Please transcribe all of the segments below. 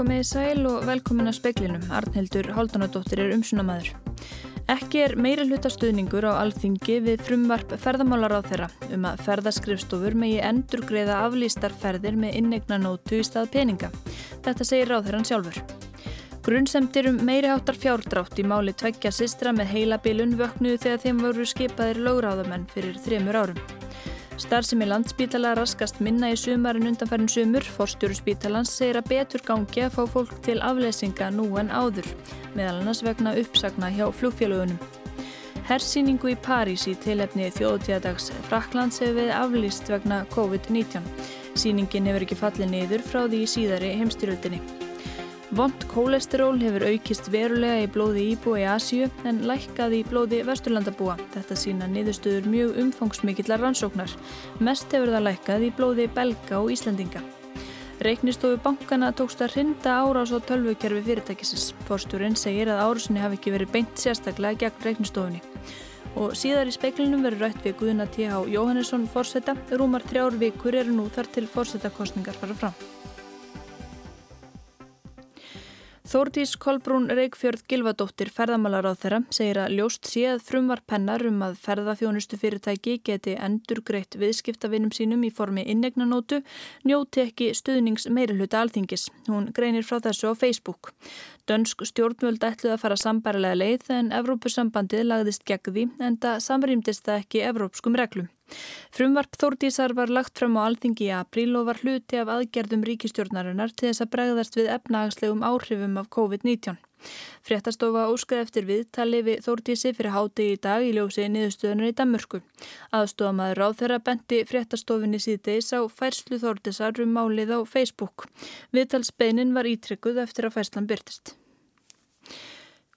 Komið í sæl og velkomin að speklinum. Arnhildur Háldanadóttir er umsunamæður. Ekki er meiri hlutastuðningur á alþingi við frumvarp ferðamálar á þeirra um að ferðaskrifstofur megi endur greiða aflýstar ferðir með innegna nótu í stað peninga. Þetta segir ráðherran sjálfur. Grunnsemtir um meiri áttar fjárdrátt í máli tveggja sistra með heilabilun vöknuðu þegar þeim voru skipaðir lögráðamenn fyrir þremur árum. Starfsemi landspítala raskast minna í sumarinn undanfærin sumur. Forstjóru spítalans segir að betur gangi að fá fólk til aflesinga nú en áður, meðal annars vegna uppsagna hjá flugfélagunum. Hersýningu í París í tilefni þjóðtíðadags Fraklands hefur við aflýst vegna COVID-19. Sýningin hefur ekki fallið niður frá því síðari heimstyröldinni. Vond kólesteról hefur aukist verulega í blóði íbúi í Asíu en lækkað í blóði vesturlandabúa. Þetta sína niðurstöður mjög umfangsmikillar rannsóknar. Mest hefur það lækkað í blóði belga og Íslandinga. Reyknistofu bankana tókst að hrinda árás á tölvukerfi fyrirtækisins. Forstjórinn segir að árásinni hafi ekki verið beint sérstaklega gegn reyknistofunni. Og síðar í speiklinum verður rætt við Guðuna T.H. Jóhannesson fórseta. Rúmar þrjár vikur eru nú þar til fórsetakostningar fara fram. Þórdís Kolbrún Reykjörð Gilvadóttir ferðamálar á þeirra segir að ljóst sé að frumvar pennar um að ferðafjónustu fyrirtæki geti endur greitt viðskiptavinnum sínum í formi innegnanótu njóti ekki stuðnings meiruluta alþingis. Hún greinir frá þessu á Facebook. Dönsk stjórnvöld ætluð að fara sambarilega leið en Evrópusambandið lagðist gegn því en það samrýmdist það ekki evrópskum reglum. Frumvarp Þórdísar var lagt fram á alþingi í apríl og var hluti af aðgerðum ríkistjórnarinnar til þess að bregðast við efnahagslegum áhrifum af COVID-19. Fréttastofa óskaði eftir viðtali við Þórdísi fyrir háti í dag í ljósi niðurstöðunar í Danmörku. Aðstofamaður á þeirra bendi fréttastofinni síðdeis á færslu Þórdísar um málið á Facebook. Viðtalsbeinin var ítrykkuð eftir að færslan byrtist.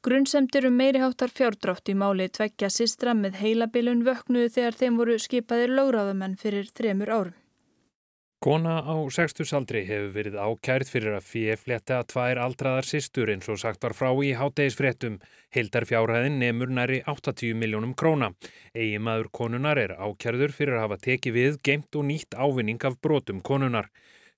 Grunnsemtir um meiri háttar fjárdrátt í máli tveggja sistra með heilabilun vöknuðu þegar þeim voru skipaðir lögráðamenn fyrir þremur árum. Kona á sextusaldri hefur verið ákærð fyrir að fjefletta tvær aldraðar sistur eins og sagt var frá í háttegisfréttum. Hildar fjárhæðin nefnur næri 80 miljónum króna. Egi maður konunar er ákærður fyrir að hafa tekið við geimt og nýtt ávinning af brotum konunar.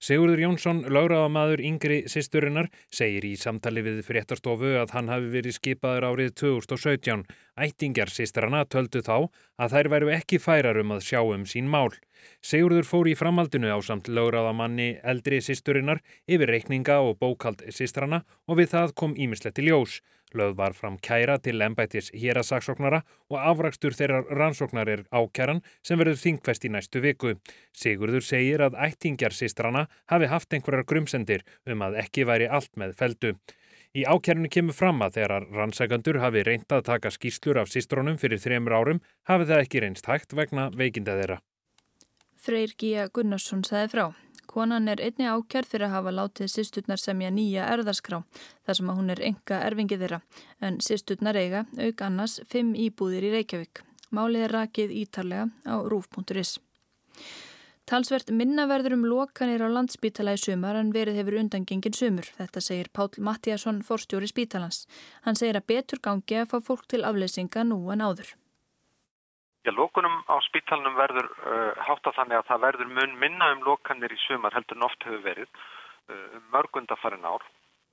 Sigurður Jónsson, laugraðamadur yngri sýsturinnar, segir í samtali við fréttastofu að hann hafi verið skipaður árið 2017. Ættingjar sýstrana töldu þá að þær væru ekki færar um að sjá um sín mál. Sigurður fór í framhaldinu á samt laugraðamanni eldri sýsturinnar yfir reikninga og bókald sýstrana og við það kom ímislegt til ljós. Löð var fram kæra til ennbættis hér að saksóknara og afrakstur þeirra rannsóknar er ákæran sem verður þingfest í næstu viku. Sigurður segir að ættingjar sýstrana hafi haft einhverjar grumsendir um að ekki væri allt með feldu. Í ákærinu kemur fram að þegar rannsækandur hafi reyndað að taka skýslur af sýstrónum fyrir þremur árum hafi það ekki reynst hægt vegna veikinda þeirra. Freyr Gíja Gunnarsson sagði frá. Konan er einni ákjærð fyrir að hafa látið sýsturnar semja nýja erðarskrá þar sem að hún er enga erfingi þeirra en sýsturnar eiga auk annars fimm íbúðir í Reykjavík. Málið er rakið ítarlega á rúf.is. Talsvert minnaverður um lokanir á landsbítala í sumar en verið hefur undangengin sumur. Þetta segir Pál Mattíasson, forstjóri spítalans. Hann segir að betur gangi að fá fólk til afleysinga nú en áður. Já, lókunum á spítalunum verður uh, hátta þannig að það verður mun minna um lókanir í sumar heldur en oft hefur verið uh, mörgundafarin ár.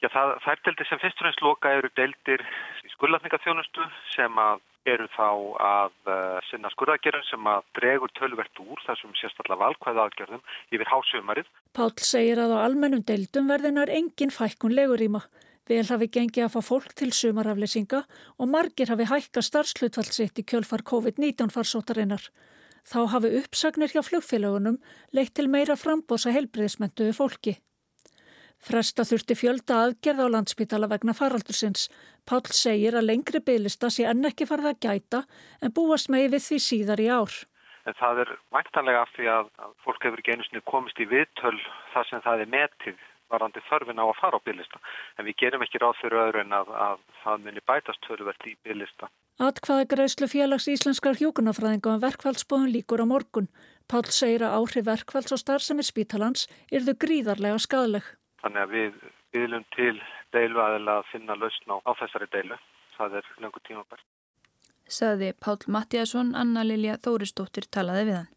Já, það, þær deildir sem fyrst og fremst loka eru deildir í skullatningaþjónustu sem að eru þá að uh, sinna skurðagerðin sem að dregur tölvert úr þessum sérstaklega valkvæða aðgerðum yfir hásumarið. Pál segir að á almennum deildum verðinar engin fækkun leguríma. Vel hafi gengið að fá fólk til sumarafleysinga og margir hafi hækka starfslutfallsitt í kjölfar COVID-19 farsótarinnar. Þá hafi uppsagnir hjá flugfélagunum leitt til meira frambósa helbriðismentuðu fólki. Fresta þurfti fjölda aðgerð á landsbytala vegna faraldursins. Pál segir að lengri bygglista sé enn ekki farið að gæta en búast megi við því síðar í ár. En það er væntanlega af því að fólk hefur ekki einu snið komist í viðtöl þar sem það er metið varandi þörfin á að fara á bygglista. En við gerum ekki ráð fyrir öðru en að, að það muni bætast töruvert í bygglista. Atkvaða greiðslu félags íslenskar hjókunafræðinga um verkfallsbóðun líkur á morgun. Pál segir að áhrif verkfalls og starfsemir spítalans er þau gríðarlega skadaleg. Þannig að við viljum til deilu aðeila að finna lausn á, á þessari deilu. Það er lengur tíma bært. Saði Pál Mattiasson, Anna Lilja Þóristóttir talaði við hann.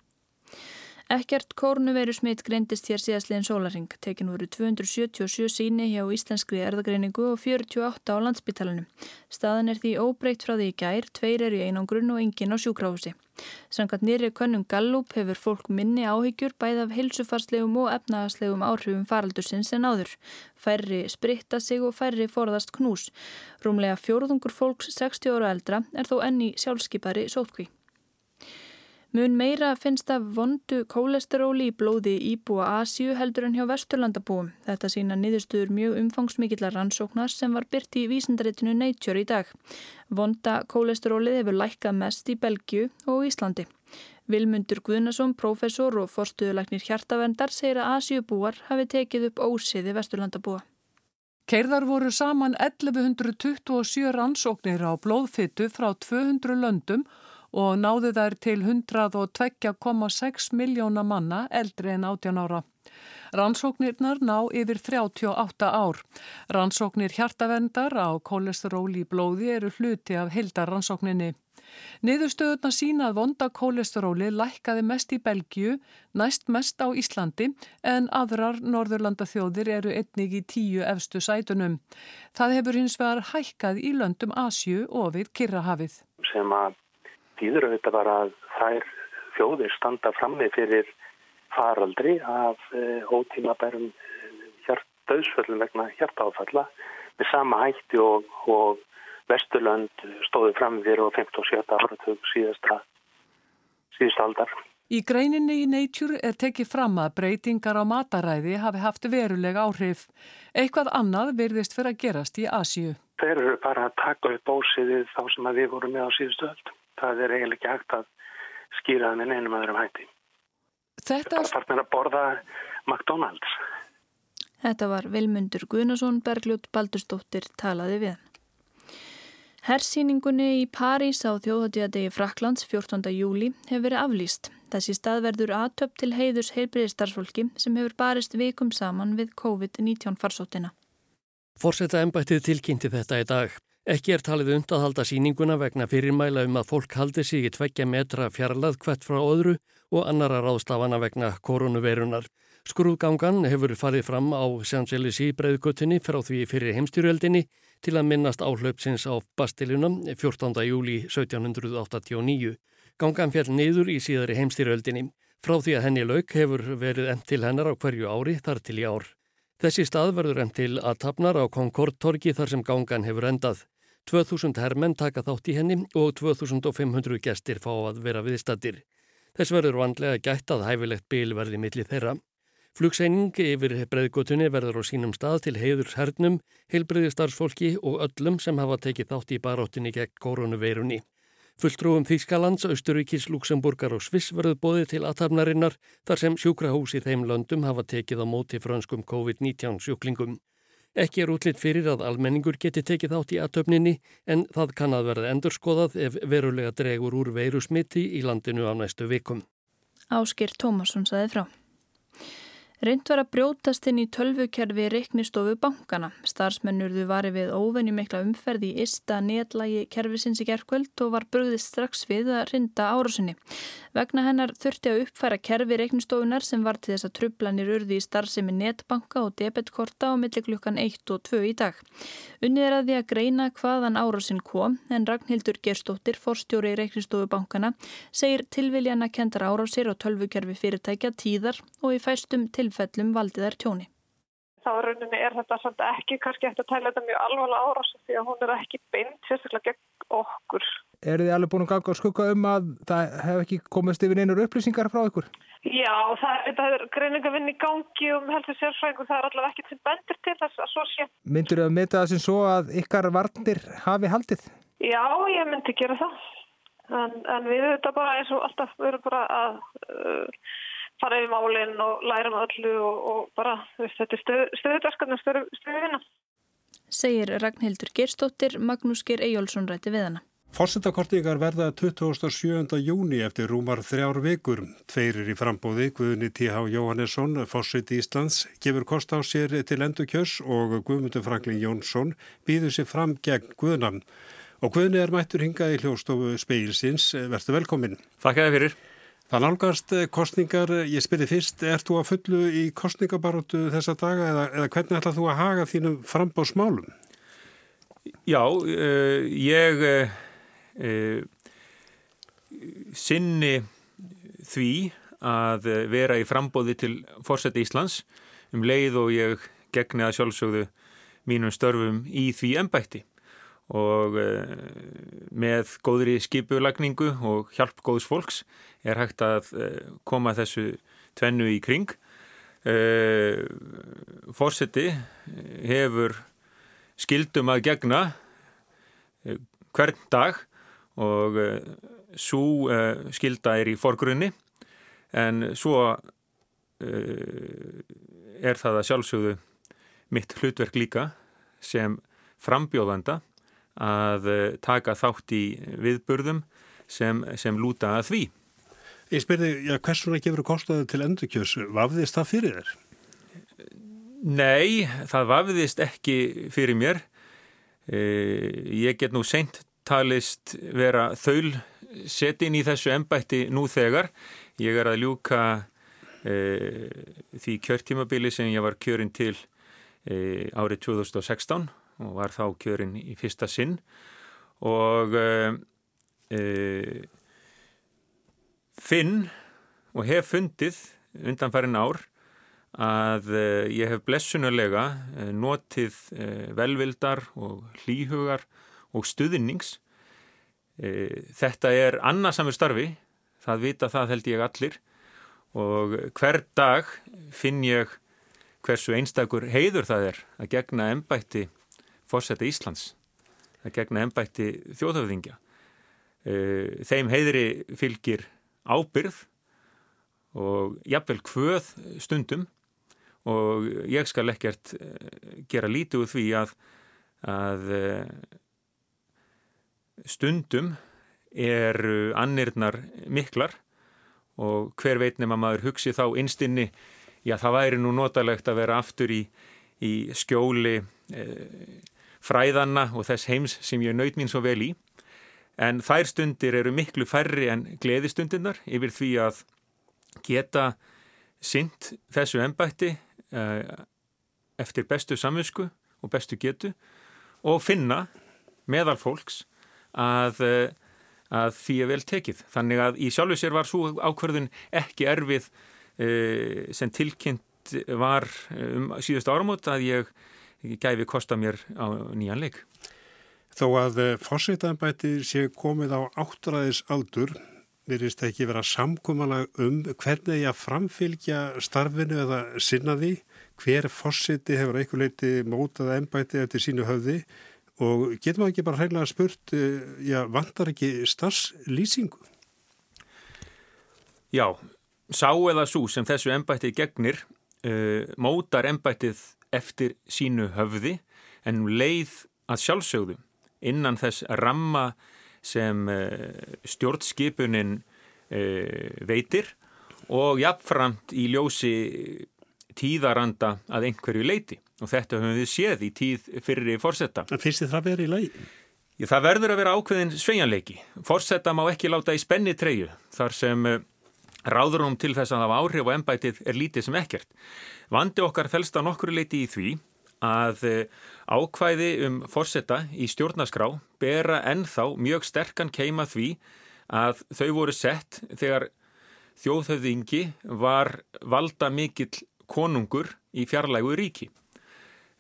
Ekkert kórnuveru smitt greindist hér síðastliðin sólaring. Tekin voru 277 síni hjá íslenskri erðagreiningu og 48 á landsbytalanum. Staðan er því óbreykt frá því í gær, tveir eru í einangrun og engin á sjúkráhusi. Sangat nýri könnum Gallup hefur fólk minni áhyggjur bæð af heilsufarslegum og efnagaslegum áhrifum faraldursins en áður. Færri spritta sig og færri forðast knús. Rúmlega fjórðungur fólks 60 ára eldra er þó enni sjálfskeipari sótkví. Mun meira finnst af vondu kólesteróli í blóði íbúa Asju heldur en hjá vesturlandabúum. Þetta sína niðurstuður mjög umfangsmikillar rannsóknar sem var byrt í vísindaritinu Nature í dag. Vonda kólesterólið hefur lækkað mest í Belgiu og Íslandi. Vilmundur Guðnason, professor og forstuðulegnir hjartavendar, segir að Asjubúar hafi tekið upp ósiði vesturlandabúa. Keirðar voru saman 1127 rannsóknir á blóðfittu frá 200 löndum og náðu þær til 102,6 miljóna manna eldri en 18 ára. Rannsóknirnar ná yfir 38 ár. Rannsóknir hjartavendar á kólesteról í blóði eru hluti af hildarrannsókninni. Niðurstöðuna sína að vonda kólesteróli lækkaði mest í Belgiu, næst mest á Íslandi en aðrar Norðurlanda þjóðir eru einnig í tíu efstu sætunum. Það hefur hins vegar hækkað í löndum Asju og við Kirrahafið. Sem að þýður auðvitað bara að þær þjóðir standa frammi fyrir faraldri af uh, ótímabærum uh, döðsföllum vegna hjartáfalla með sama hætti og, og Vesturlönd stóði fram fyrir á 15 og 17 áratug síðasta síðust aldar. Í greininni í Nature er tekið fram að breytingar á mataræði hafi haft veruleg áhrif. Eitthvað annað verðist fyrir að gerast í Asju. Þeir eru bara að taka upp ósiðið þá sem við vorum með á síðustu öll það er eiginlega ekki hægt að skýra það með neinum öðrum hætti. Þetta er bara að borða McDonalds. Þetta var Vilmundur Guðnason, Bergljótt Baldurstóttir talaði við. Hersýningunni í París á þjóðhaldíðadegi Fraklands 14. júli hefur verið aflýst. Þessi stað verður aðtöpp til heiðurs heilbriðistarsfólki sem hefur barist vikum saman við COVID-19 farsóttina. Forsetta ennbættið tilkynnti þetta í dag. Ekki er talið und að halda síninguna vegna fyrirmæla um að fólk haldi sig í tveggja metra fjarlað hvert frá öðru og annara ráðstafana vegna koronaveirunar. Skrúðgangan hefur farið fram á Sjanselisi breiðgötunni frá því fyrir heimstyrjöldinni til að minnast áhlaupsins á Bastiluna 14. júli 1789. Gangan fjall niður í síðari heimstyrjöldinni. Frá því að henni lauk hefur verið enn til hennar á hverju ári þar til í ár. Þessi stað verður enn til að tapnar á Concord-torki þar sem gangan hefur endað. 2000 herrmenn taka þátt í henni og 2500 gestir fá að vera viðstattir. Þess verður vandlega gætt að hæfilegt bil verði milli þeirra. Flugseining yfir breiðgotunni verður á sínum stað til heiðurs hernum, heilbreyðistarfsfólki og öllum sem hafa tekið þátt í baróttinni gegn koronaveirunni. Fulltrúum Þýskalands, Austuríkis, Luxemburgar og Sviss verður bóðið til aðtapnarinnar þar sem sjúkrahús í þeim löndum hafa tekið á móti franskum COVID-19 sjúklingum. Ekki er útlitt fyrir að almenningur geti tekið átt í aðtöfninni en það kann að verða endurskoðað ef verulega dregur úr veiru smitti í landinu á næstu vikum. Áskir Tómasson saði frá. Reynd var að brjótast inn í tölvukerfi reiknistofu bankana. Starsmennurðu var við óvenju mikla umferð í ista netlægi kerfisins í gerðkvöld og var bröðist strax við að rinda árásinni. Vegna hennar þurfti að uppfæra kerfi reiknistofunar sem var til þess að trublanir urði í starfsemi netbanka og debetkorta á milli klukkan 1 og 2 í dag. Unnið er að því að greina hvaðan árásin kom en Ragnhildur Gerstóttir, forstjóri í reiknistofu bankana, segir tilviljan að kendar árásir og tölvukerfi fyrirtækja tíðar og í fæstum til tilfellum valdi þær tjóni. Þá rauninni er þetta samt ekki kannski eftir að tæla þetta mjög alvarlega árás því að hún er ekki beint sérstaklega gegn okkur. Er þið alveg búin að ganga og skukka um að það hef ekki komist yfir einur upplýsingar frá ykkur? Já, það, það er greiningavinn í gangi um heldur sérfræðingu, það er allavega ekkert sem bendur til þess að svo sé. Myndur þið að mynda það sem svo að ykkar varnir hafi haldið? Já, ég myndi gera það. En, en við þetta bara eins og alltaf við erum bara að... Uh, fara yfir málinn og læra um öllu og, og bara veist, þetta er stöðudarskarnar stöðuvinna. Segir Ragnhildur Gerstóttir, Magnús Ger Ejjólfsson rætti við hana. Fórsetakortíkar verða 27. júni eftir rúmar þrjár vikur. Tveirir í frambóði, Guðni T.H. Jóhannesson, Fórseti Íslands, gefur kost á sér til endurkjörs og Guðmundur Franklin Jónsson býður sér fram gegn Guðnan. Og Guðni er mættur hingað í hljóstofu speilsins. Verður velkomin. Þakka þið fyrir. Það nálgast eh, kostningar, ég spyrir fyrst, er þú að fullu í kostningabarótu þessa daga eða, eða hvernig ætlað þú að haga þínum frambóðsmálum? Já, uh, ég uh, sinni því að vera í frambóði til fórseti Íslands um leið og ég gegni að sjálfsögðu mínum störfum í því ennbætti og uh, með góðri skipulagningu og hjálp góðs fólks er hægt að koma þessu tvennu í kring. Fórseti hefur skildum að gegna hvern dag og svo skilda er í forgrunni en svo er það að sjálfsögðu mitt hlutverk líka sem frambjóðanda að eh, taka þátt í viðburðum sem, sem lúta að því. Ég spyrði, já, hversuna gefur kostaðu til endurkjörs? Vafðist það fyrir þér? Nei, það vafðist ekki fyrir mér. Ég get nú seint talist vera þaul setin í þessu ennbætti nú þegar. Ég er að ljúka e, því kjörtímabili sem ég var kjörinn til e, árið 2016 og var þá kjörinn í fyrsta sinn og uh, uh, finn og hef fundið undanfærin ár að uh, ég hef blessunulega notið velvildar og hlýhugar og stuðnings. Þetta er annarsamur starfi, það vita það held ég allir og hver dag finn ég hversu einstakur heiður það er að gegna ennbætti fórsetta Íslands að gegna ennbætti þjóðhafðingja. Eh, þeim heiðri fylgir ábyrð og jafnvel hvöð stundum og ég skal ekkert eh, gera lítið úr því að, að stundum eru annirnar miklar og hver veitnum að maður hugsi þá einstinni, já það væri nú notalegt að vera aftur í, í skjóli eh, fræðanna og þess heims sem ég naut mín svo vel í. En þær stundir eru miklu færri en gleðistundirnar yfir því að geta synd þessu ennbætti uh, eftir bestu samvisku og bestu getu og finna meðal fólks að, uh, að því er vel tekið. Þannig að í sjálfu sér var svo ákverðun ekki erfið uh, sem tilkynnt var um síðust áramót að ég gæfi kosta mér á nýjan leik. Þó að eh, fórsveitaðanbæti sé komið á áttræðis aldur, verist ekki vera samkómalag um hvernig ég að framfylgja starfinu eða sinna því, hver fórsveiti hefur eitthvað leiti mótað ennbæti eftir sínu höfði og getur maður ekki bara hreina spurt, eh, já, vantar ekki starfslýsingu? Já, sá eða svo sem þessu ennbætið gegnir, uh, mótar ennbætið eftir sínu höfði en leið að sjálfsögðu innan þess ramma sem uh, stjórnskipunin uh, veitir og jafnframt í ljósi tíðaranda að einhverju leiti og þetta höfum við séð í tíð fyrir fórsetta. En þið það verið í lagi? Það verður að vera ákveðin sveinjanleiki. Fórsetta má ekki láta í spenni treyu þar sem uh, ráðurum til þess að hafa áhrif og ennbætið er lítið sem ekkert. Vandi okkar fælst á nokkru leiti í því að eh, ákvæði um fórsetta í stjórnaskrá bera ennþá mjög sterkan keima því að þau voru sett þegar þjóðhauðingi var valda mikill konungur í fjarlægu ríki.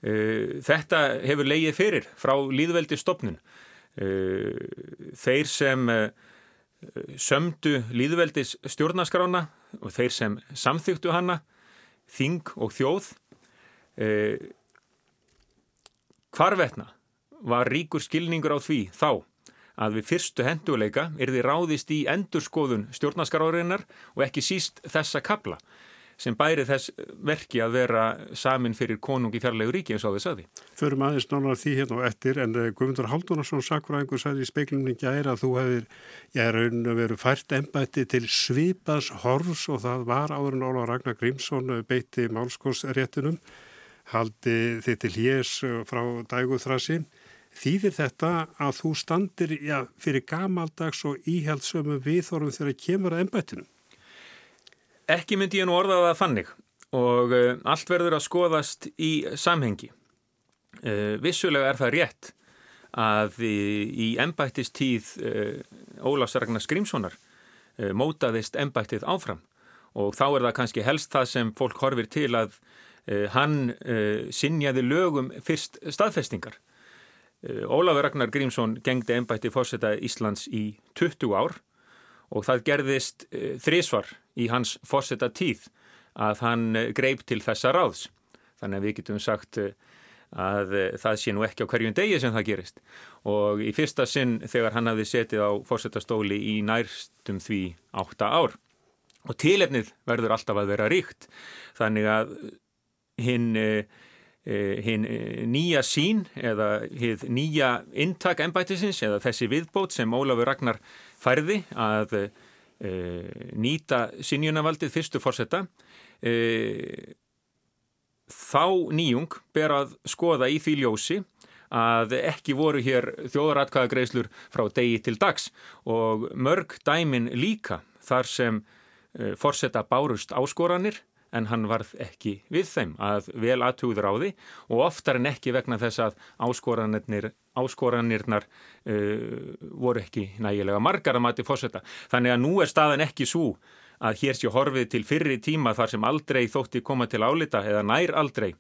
Eh, þetta hefur leigið fyrir frá líðveldi stopnun. Eh, þeir sem sömdu líðveldis stjórnaskrána og þeir sem samþyktu hana þing og þjóð eh, hvarvetna var ríkur skilningur á því þá að við fyrstu henduleika er þið ráðist í endurskoðun stjórnaskarárinnar og ekki síst þessa kabla sem bæri þess verki að vera samin fyrir konungi fjarlegu ríki eins og þess aði. Förum aðeins nánar því hérna og eftir en eh, Guðmundur Haldunarsson sakfræðingur sæði í speiklunni gæri að þú hefur, ég er raun að veru fært ennbætti til svipas horfs og það var áður en Óla Ragnar Grímsson beitti málskósréttunum haldi þið til hés frá dæguþrasi. Þýðir þetta að þú standir já, fyrir gamaldags og íhaldsömu viðþorfum þegar kemur að ennbættinum? Ekki myndi ég nú orðaða þannig og uh, allt verður að skoðast í samhengi. Uh, vissulega er það rétt að í, embættistíð uh, Ólafs Ragnar Skrimssonar mótaðist embættið áfram og þá er það kannski helst það sem fólk horfir til að hann sinjaði lögum fyrst staðfestingar. Ólafur Ragnar Grímsson gengdi embætti fórseta Íslands í 20 ár og það gerðist þrísvar í hans fórseta tíð að hann eh, greip til þessa ráðs. Þannig að við getum sagt eh, að eh, það sé nú ekki á hverjum degi sem það gerist. Og í fyrsta sinn þegar hann hafði setið á fórsetastóli í nærstum því átta ár. Og tilefnið verður alltaf að vera ríkt. Þannig að hinn hin nýja sín eða hinn nýja intak ennbættisins eða þessi viðbót sem Ólafur Ragnar færði að e, nýta sinjunavaldið fyrstu fórsetta e, þá nýjung ber að skoða í því ljósi að ekki voru hér þjóðaratkvæðagreislur frá degi til dags og mörg dæmin líka þar sem e, forsetta bárust áskoranir en hann varð ekki við þeim að vel aðtúður á því og oftar en ekki vegna þess að áskoranirnar, áskoranirnar uh, voru ekki nægilega margar að mati fórsetta. Þannig að nú er staðan ekki svo að hér sé horfið til fyrri tíma þar sem aldrei þótti koma til álita eða nær aldrei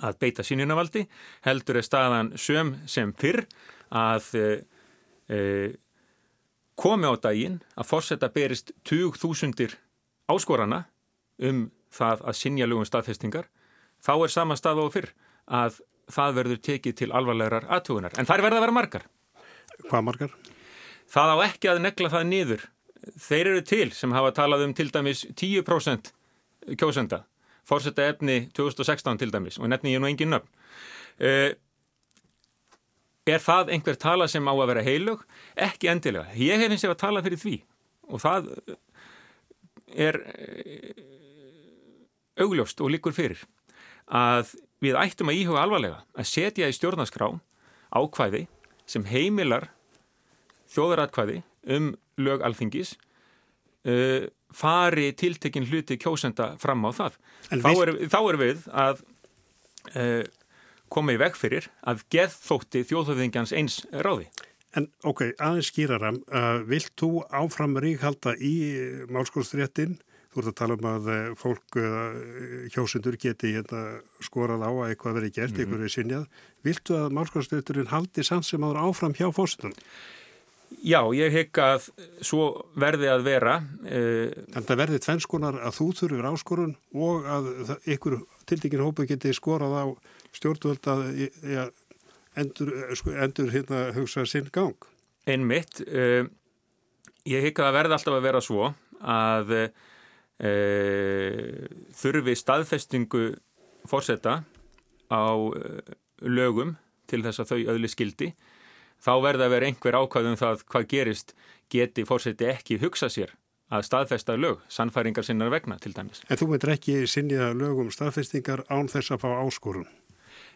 að beita sínjunavaldi, heldur er staðan söm sem fyrr að e, e, komi á daginn að fórsetta berist 20.000 áskorana um það að sinja lögum staðfestingar, þá er sama stað og fyrr að það verður tekið til alvarlegar aðtugunar. En þær verða að vera margar. Hvað margar? Það á ekki að negla það niður þeir eru til sem hafa talað um til dæmis 10% kjósenda fórsetta efni 2016 til dæmis og nefni ég nú engin nöfn uh, er það einhver tala sem á að vera heilug? Ekki endilega. Ég hef eins og að tala fyrir því og það er augljóst og líkur fyrir að við ættum að íhuga alvarlega að setja í stjórnarskrá ákvæði sem heimilar þjóðaratkvæði um lög alþingis uh, fari tiltekinn hluti kjósenda fram á það. Þá er, þá er við að uh, koma í veg fyrir að geðþótti þjóðhauðingjans eins ráði. En ok, aðeins skýrara, uh, vilt þú áfram ríkhalda í málskóðsréttin? Þú ert að tala um að uh, fólk uh, hjósundur geti hérna, skorað á að eitthvað verið gert, mm -hmm. eitthvað verið sinjað. Viltu að málskóðsrétturinn haldi sann sem áður áfram hjá fósitunum? Já, ég hygg að svo verði að vera. Uh, Þannig að verði tvennskonar að þú þurfur áskorun og að ykkur tildingin hópu geti skorað á stjórnvöld að ja, endur, sko, endur hérna hugsa sinn gang. Einmitt. Uh, ég hygg að verði alltaf að vera svo að þurfi staðfestingu fórsetta á lögum til þess að þau öðli skildi þá verða að vera einhver ákvæðum það hvað gerist geti fórseti ekki hugsa sér að staðfesta lög, sannfæringar sinnar vegna til dæmis. En þú myndir ekki sinniða lögum staðfestingar án þess að fá áskorun?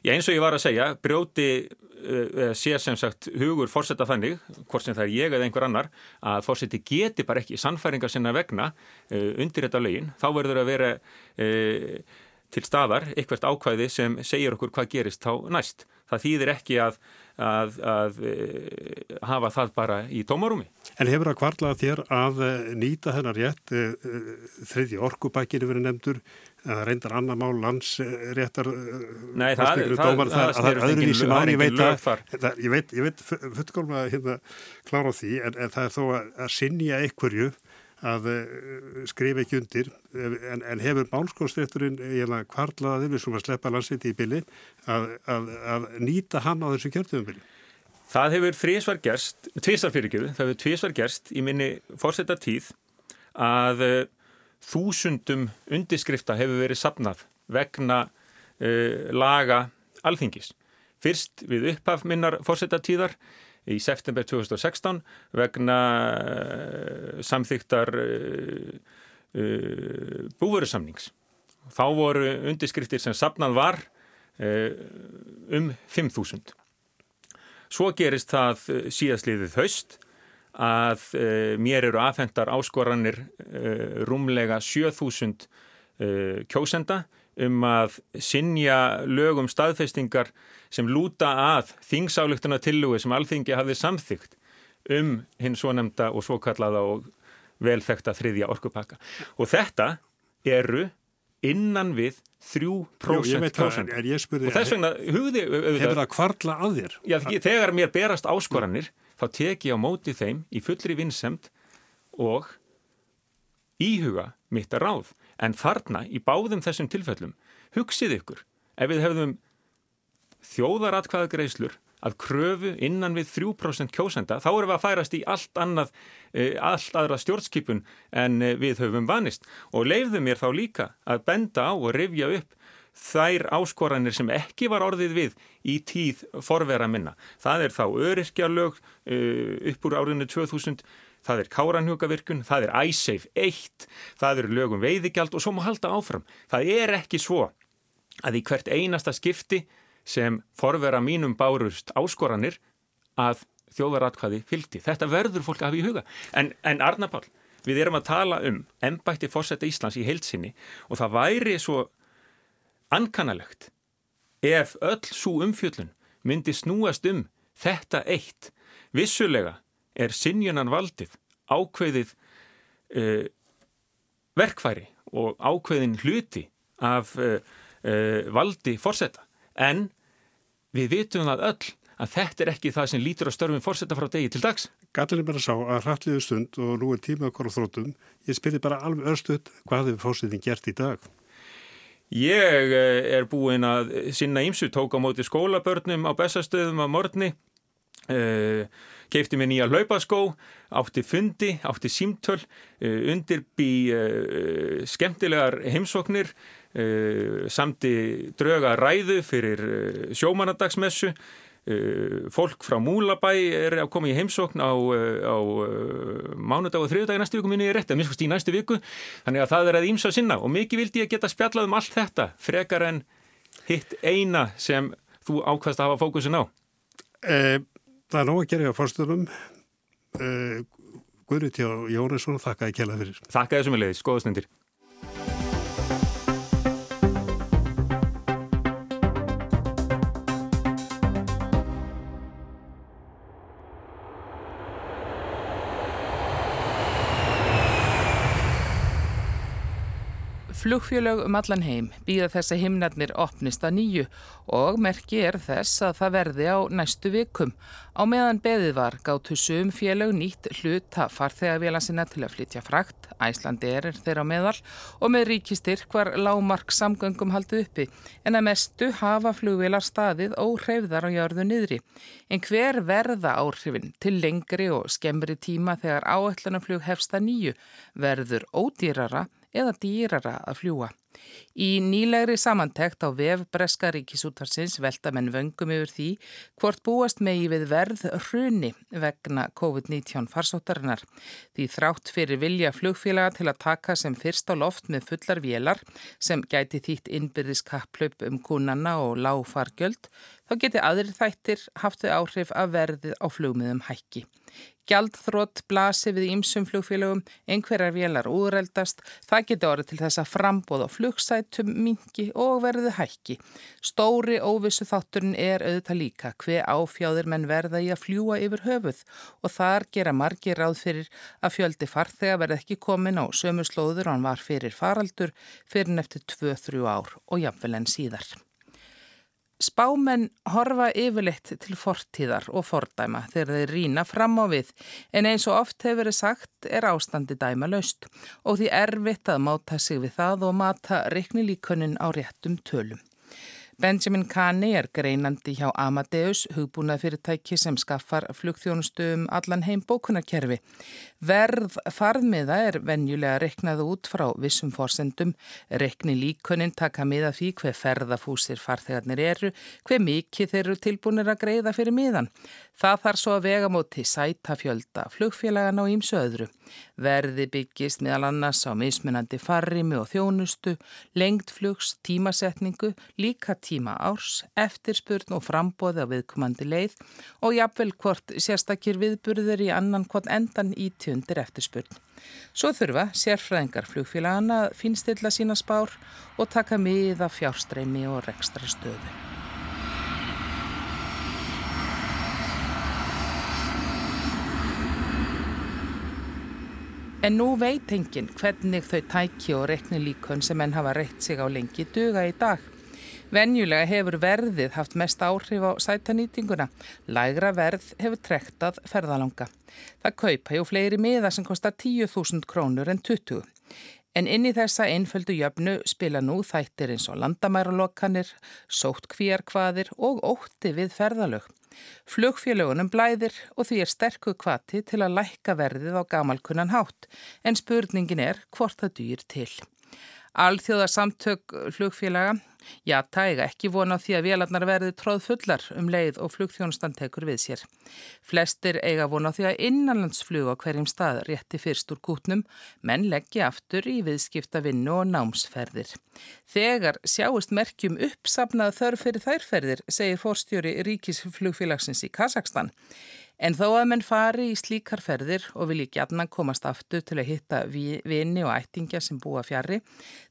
Já eins og ég var að segja, brjóti uh, sé sem sagt hugur fórseta þannig, hvort sem það er ég eða einhver annar, að fórseti geti bara ekki sannfæringar sinnar vegna uh, undir þetta lögin, þá verður að vera uh, til staðar eitthvert ákvæði sem segir okkur hvað gerist þá næst. Það þýðir ekki að að, að hafa það bara í tómarúmi. En hefur það kvarlað þér að nýta þennar rétt, þriði orkubækinu verið nefndur, að reyndar annar mál landsréttar Nei, það, er öðruvísi mál, ég veit að ég veit, veit fullkomlega hérna klára því, en, en það er þó að, að sinja einhverju að skrifa ekki undir en, en hefur málskóðsrétturinn kvarlaðið við sem að sleppa landsrétti í bylli að, að, að nýta hann á þessu kjörtuðumbili? Það hefur þrísvar gerst, tvísar fyrirgjöðu, það hefur tvísvar gerst í minni fórsetta tíð að þúsundum undirskrifta hefur verið sapnað vegna uh, laga alþingis. Fyrst við upphaf minnar fórsetta tíðar í september 2016 vegna uh, samþygtar búverusamnings. Þá voru undirskriftir sem sapnað var Eh, um 5.000. Svo gerist það eh, síðastliðið haust að uh, mér eru afhendar áskoranir uh, rúmlega 7000 uh, kjósenda um að sinja lögum staðfestingar sem lúta að þingsáluktuna tillugu sem alþingi hafði samþygt um hinn svo nefnda og svo kallaða og velþekta þriðja orkupakka. Og þetta eru innan við 3% kjósend. Og þess vegna hugði... Hefur það kvarla að þér? Já, þegar mér berast áskoranir, þá tek ég á móti þeim í fullri vinsemt og íhuga mitt að ráð. En þarna, í báðum þessum tilfellum, hugsið ykkur, ef við hefðum þjóðaratkvæðagreislur að kröfu innan við 3% kjósenda, þá erum við að færast í allt annað, e, allt aðra stjórnskipun en e, við höfum vanist og leiðum mér þá líka að benda á og rifja upp þær áskoranir sem ekki var orðið við í tíð forvera minna. Það er þá öryrkjalög e, upp úr árinu 2000, það er káranhjókavirkun, það er æsseif 1, það eru lögum veiðigjald og svo má halda áfram. Það er ekki svo að í hvert einasta skipti sem forvera mínum bárust áskoranir að þjóðaratkvæði fylgdi. Þetta verður fólk að hafa í huga. En, en Arna Pál, við erum að tala um ennbætti fórsetta Íslands í heilsinni og það væri svo ankanalegt ef öll svo umfjöllun myndi snúast um þetta eitt. Vissulega er sinjunan valdið ákveðið uh, verkfæri og ákveðin hluti af uh, uh, valdi fórsetta en Við vitum það öll að þetta er ekki það sem lítur á störfum fórsetta frá degi til dags. Gallin er bara sá að hratliðu stund og nú er tíma okkur á þróttum. Ég spyrir bara alveg örstuð hvað hefur fórsetin gert í dag? Ég eh, er búinn að sinna ímsu, tók á móti skólabörnum á bestastöðum á morgni, uh, keipti mér nýja hlaupaskó, átti fundi, átti símtöl, undirbý uh, skemmtilegar heimsóknir, samti drauga ræðu fyrir sjómanadagsmessu fólk frá Múlabæ er að koma í heimsókn á, á mánudag og þriðdag í næstu viku minni er rétt, að minnst í næstu viku. Þannig að það er að ímsa sinna og mikið vildi ég geta spjallað um allt þetta frekar en hitt eina sem þú ákvæmst að hafa fókusin á. Eh, Það er nóg að gera á fórstunum eh, Guðrið til Jónesson, þakka ég kjela fyrir. Þakka þessum að leiðis, skoðastendir Flugfjölög um allan heim. Býða þess að himnarnir opnist að nýju. Og merki er þess að það verði á næstu vikum. Á meðan beðið var gáttu sum fjölög nýtt hluta farþegavela sinna til að flytja frakt, Æslandi er þeirra meðal. Og með ríkistyrk var lámark samgöngum haldið uppi. En að mestu hafa flugvelar staðið óhreyfðar á jörðu niðri. En hver verða áhrifin til lengri og skemmri tíma þegar áætlunarflug hefsta nýju? Verður ódýrara eða dýrara að fljúa. Í nýlegri samantekt á vef Breska ríkisútvarsins velta menn vöngum yfir því hvort búast megi við verð hruni vegna COVID-19 farsóttarinnar. Því þrátt fyrir vilja flugfélaga til að taka sem fyrst á loft með fullar vélar sem gæti þýtt innbyrðis kapplaup um kúnanna og láfargjöld, þá geti aðri þættir haft þau áhrif að verðið á flugmiðum hækki. Gjaldþrótt blasi við ímsum flugfélögum, einhverjar vélar úreldast, það getur orðið til þess að frambóð á flugsætum, mingi og verðu hækki. Stóri óvissu þátturinn er auðvitað líka hver áfjáður menn verða í að fljúa yfir höfuð og þar gera margir ráð fyrir að fjöldi farþega verði ekki komin á sömu slóður og hann var fyrir faraldur fyrir neftir 2-3 ár og jafnvel en síðar. Spámenn horfa yfirleitt til fortíðar og fordæma þegar þeir rína fram á við en eins og oft hefur verið sagt er ástandi dæma laust og því erfitt að máta sig við það og mata reiknilíkunin á réttum tölum. Benjamin Kani er greinandi hjá Amadeus, hugbúnað fyrirtæki sem skaffar flugþjónustu um allan heim bókunarkerfi. Verð farðmiða er venjulega reknað út frá vissum forsendum. Rekni líkunin taka miða því hver ferðafúsir farþegarnir eru, hver mikið þeir eru tilbúinir að greiða fyrir miðan. Það þarf svo að vega móti sætafjölda flugfélagan á ímsu öðru. Verði byggist meðal annars á mismunandi farrimi og þjónustu, lengd flugs, tímasetningu, líka tíma árs, eftirspurn og frambóði á viðkomandi leið og jafnvel hvort sérstakir viðburður í annan hvort endan í tjundir eftirspurn. Svo þurfa sérfræðingar flugfélagana að finstilla sína spár og taka miða fjárstreimi og rekstra stöðu. En nú veit enginn hvernig þau tæki og rekni líkun sem enn hafa reitt sig á lengi duga í dag. Venjulega hefur verðið haft mest áhrif á sætanýtinguna. Lægra verð hefur trektað ferðalanga. Það kaupa hjá fleiri miða sem kostar 10.000 krónur en 20. En inn í þessa einföldu jöfnu spila nú þættir eins og landamæralokanir, sótt kvíarkvaðir og ótti við ferðalög. Flugfélagunum blæðir og því er sterku kvati til að lækka verðið á gamalkunnan hátt en spurningin er hvort það dýr til. Alþjóða samtök flugfélaga, já, tæga ekki vona á því að vélarnar verði tróð fullar um leið og flugþjónustan tekur við sér. Flestir eiga vona á því að innanlandsflug á hverjum stað rétti fyrst úr kútnum, menn leggji aftur í viðskipta vinnu og námsferðir. Þegar sjáist merkjum uppsapnað þörf fyrir þærferðir, segir fórstjóri Ríkisflugfélagsins í Kazakstan. En þó að menn fari í slíkar ferðir og vilji gætna komast aftur til að hitta vini og ættingja sem búa fjari,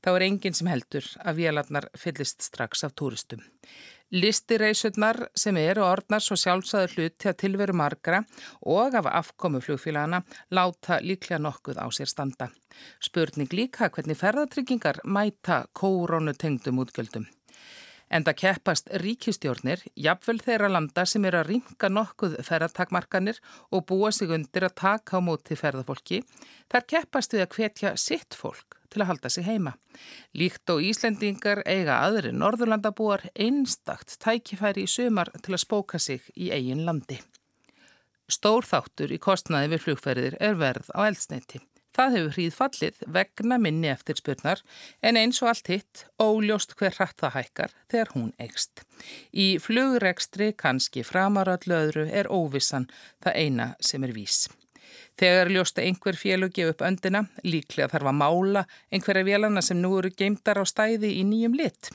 þá er enginn sem heldur að vélarnar fyllist strax af túristum. Listireisurnar sem eru orðnar svo sjálfsæður hlut til að tilveru margra og af afkomu flugfélagana láta líklega nokkuð á sér standa. Spurning líka hvernig ferðartryggingar mæta kórónutengdum útgjöldum. En það keppast ríkistjórnir, jafnvel þeirra landa sem eru að ringa nokkuð ferðartakmarkanir og búa sig undir að taka á móti ferðarfólki, þar keppast við að hvetja sitt fólk til að halda sig heima. Líkt og Íslendingar eiga aðri norðurlandabúar einstakt tækifæri í sumar til að spóka sig í eigin landi. Stór þáttur í kostnaði við flugferðir er verð á eldsneiti. Það hefur hríð fallið vegna minni eftirspurnar en eins og allt hitt óljóst hver hratt það hækkar þegar hún eigst. Í flugrekstri kannski framarallu öðru er óvissan það eina sem er vís. Þegar ljósta einhver félug gefa upp öndina, líklega þarf að mála einhverja vélana sem nú eru geimdar á stæði í nýjum lit.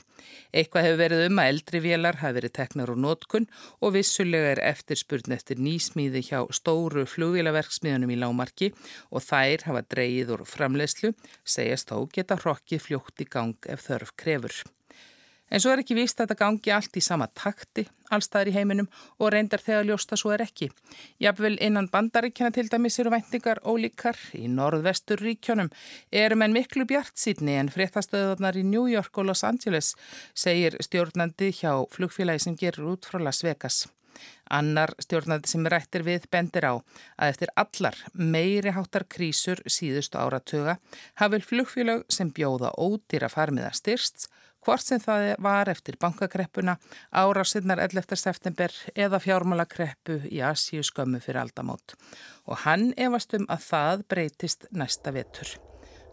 Eitthvað hefur verið um að eldri vélar hafi verið teknar úr nótkun og vissulega er eftirspurn eftir nýsmíði hjá stóru flugvélaverksmiðunum í lámarki og þær hafa dreyið úr framlegslu, segjast þó geta hrokkið fljótt í gang ef þörf krefur. En svo er ekki vist að þetta gangi allt í sama takti, allstaðar í heiminum og reyndar þegar ljósta svo er ekki. Jafnvel innan bandaríkjana til dæmis eru væntingar ólíkar í norðvestur ríkjónum. Erum en miklu bjart sídni en fréttastöðunar í New York og Los Angeles, segir stjórnandi hjá flugfélagi sem gerur út frá Las Vegas. Annar stjórnandi sem rættir við bendir á að eftir allar meiri háttar krísur síðustu áratuga hafið flugfélag sem bjóða ódýra farmiða styrsts hvort sem það var eftir bankakreppuna, árásinnar 11. september eða fjármálakreppu í Asíu skömmu fyrir aldamót. Og hann efast um að það breytist næsta vetur.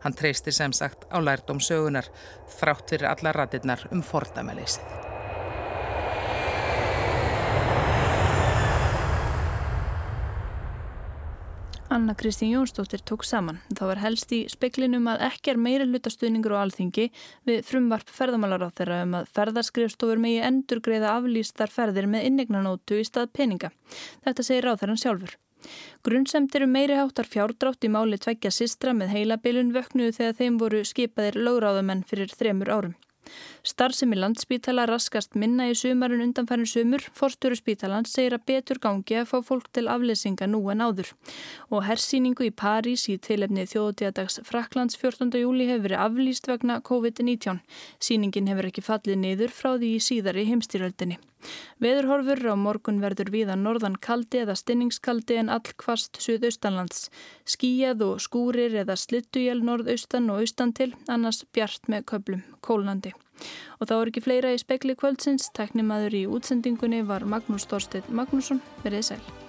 Hann treysti sem sagt á lærdom sögunar þrátt fyrir alla ratirnar um fordamæleysið. Anna Kristín Jónsdóttir tók saman. Það var helst í speklinum að ekki er meira hlutastuðningur á alþingi við frumvarp ferðamálar á þeirra um að ferðarskrifstofur megi endur greiða aflýstar ferðir með innignanótu í stað peninga. Þetta segir ráþæran sjálfur. Grunnsemtir um meiri háttar fjárdrátt í máli tveggja sistra með heilabilun vöknuðu þegar þeim voru skipaðir lögráðamenn fyrir þremur árum. Starfsemi landspítala raskast minna í sumarun undanfærin sumur. Forstjóru spítalans segir að betur gangi að fá fólk til afleysinga nú en áður. Og hersýningu í París í tilefni þjóðtíðadags Fraklands 14. júli hefur verið aflýst vegna COVID-19. Sýningin hefur ekki fallið niður frá því í síðari heimstýröldinni. Veðurhorfur á morgun verður viða norðan kaldi eða stinningskaldi en all kvast suðaustanlands. Skíjað og skúrir eða slittuél norðaustan og austan til, annars bjart með köplum, kólnandi. Og þá er ekki fleira í spekli kvöldsins, teknimaður í útsendingunni var Magnús Þorstein Magnússon, verið sæl.